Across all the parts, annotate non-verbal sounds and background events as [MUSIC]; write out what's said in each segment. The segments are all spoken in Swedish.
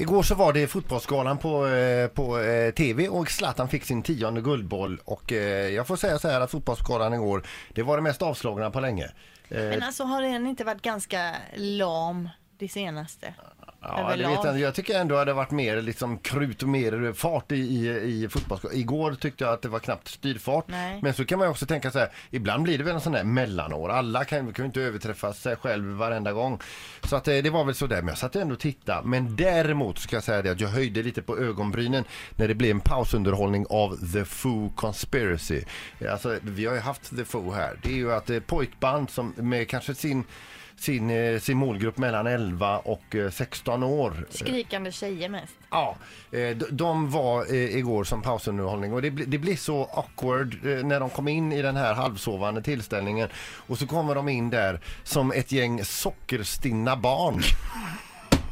Igår så var det Fotbollsgalan på, eh, på eh, TV och Zlatan fick sin tionde guldboll och eh, jag får säga så här att Fotbollsgalan igår, det var det mest avslagna på länge. Eh, Men alltså har den inte varit ganska lam det senaste? Ja, det vet jag, inte. jag tycker ändå att det varit mer liksom krut och mer fart i, i, i fotbollsskalan. Igår tyckte jag att det var knappt styrfart. Nej. Men så kan man ju också tänka så här, ibland blir det väl en sån där mellanår. Alla kan ju inte överträffa sig själv varenda gång. Så att eh, det var väl så där, men jag satt ändå och titta. Men däremot ska jag säga det att jag höjde lite på ögonbrynen när det blev en pausunderhållning av The Foo Conspiracy. Alltså, vi har ju haft The Foo här. Det är ju att eh, pojkband som med kanske sin sin, eh, sin målgrupp mellan 11 och eh, 16 år. Skrikande tjejer mest. Ja, eh, de, var eh, igår som pausunderhållning och det, det blir så awkward eh, när de kom in i den här halvsovande tillställningen och så kommer de in där som ett gäng sockerstinna barn.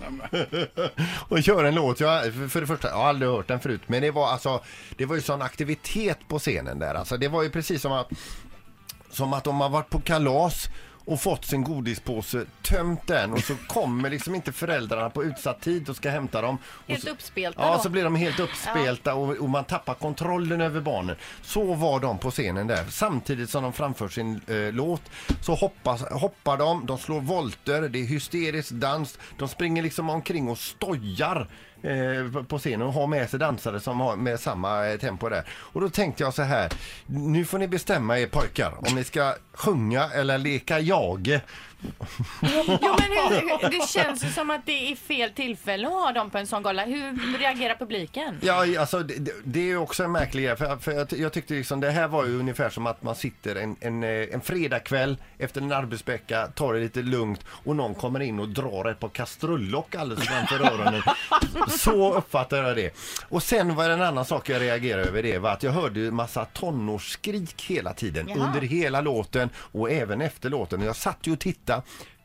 [LAUGHS] och gör en låt. Jag, för- för det första, jag har aldrig hört den förut, men det var alltså, det var ju sån aktivitet på scenen där. Alltså, det var ju precis som att, som att de har varit på kalas och fått sin godispåse, tömt den och så kommer liksom inte föräldrarna på utsatt tid och ska hämta dem. Och Helt så, uppspelta Ja, då. så blir de helt uppspelta och, och man tappar kontrollen över barnen. Så var de på scenen där. Samtidigt som de framför sin eh, låt så hoppas, hoppar de, de slår volter, det är hysterisk dans. De springer liksom omkring och stojar eh, på scenen och har med sig dansare som har med samma eh, tempo där. Och då tänkte jag så här, nu får ni bestämma er pojkar om ni ska sjunga eller leka jag. Jo men hur, det känns ju som att det är fel tillfälle att ha dem på en sån gala. Hur reagerar publiken? Ja, alltså det, det- det är ju också en märklig grej, för, för jag, jag tyckte liksom det här var ju ungefär som att man sitter en, en, eh, en fredagkväll efter en arbetsvecka, tar det lite lugnt och någon kommer in och drar ett par kastrullock alldeles framför öronen. Så uppfattar jag det. Och sen var det en annan sak jag reagerade över det var att jag hörde ju massa tonårsskrik hela tiden Jaha. under hela låten och även efter låten. Och Jag satt ju och tittade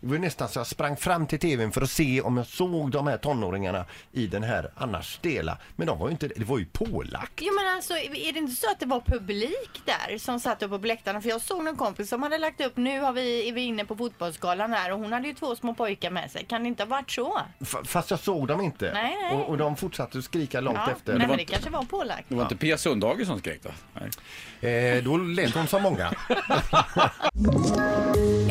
det var nästan så jag sprang fram till tvn för att se om jag såg de här tonåringarna i den här annars stela. Men de var ju inte, det var ju pålagt. Jo men alltså är det inte så att det var publik där som satt uppe på läktarna? För jag såg någon kompis som hade lagt upp, nu har vi, är vi inne på fotbollsgalan här och hon hade ju två små pojkar med sig. Kan det inte ha varit så? F- Fast jag såg dem inte. Nej, nej. Och, och de fortsatte att skrika långt Ja, efter. nej, Det men det kanske var pålagt. Det var inte Pia Sundhage som skrek då? Nej. eh, då lät hon som många. [LAUGHS]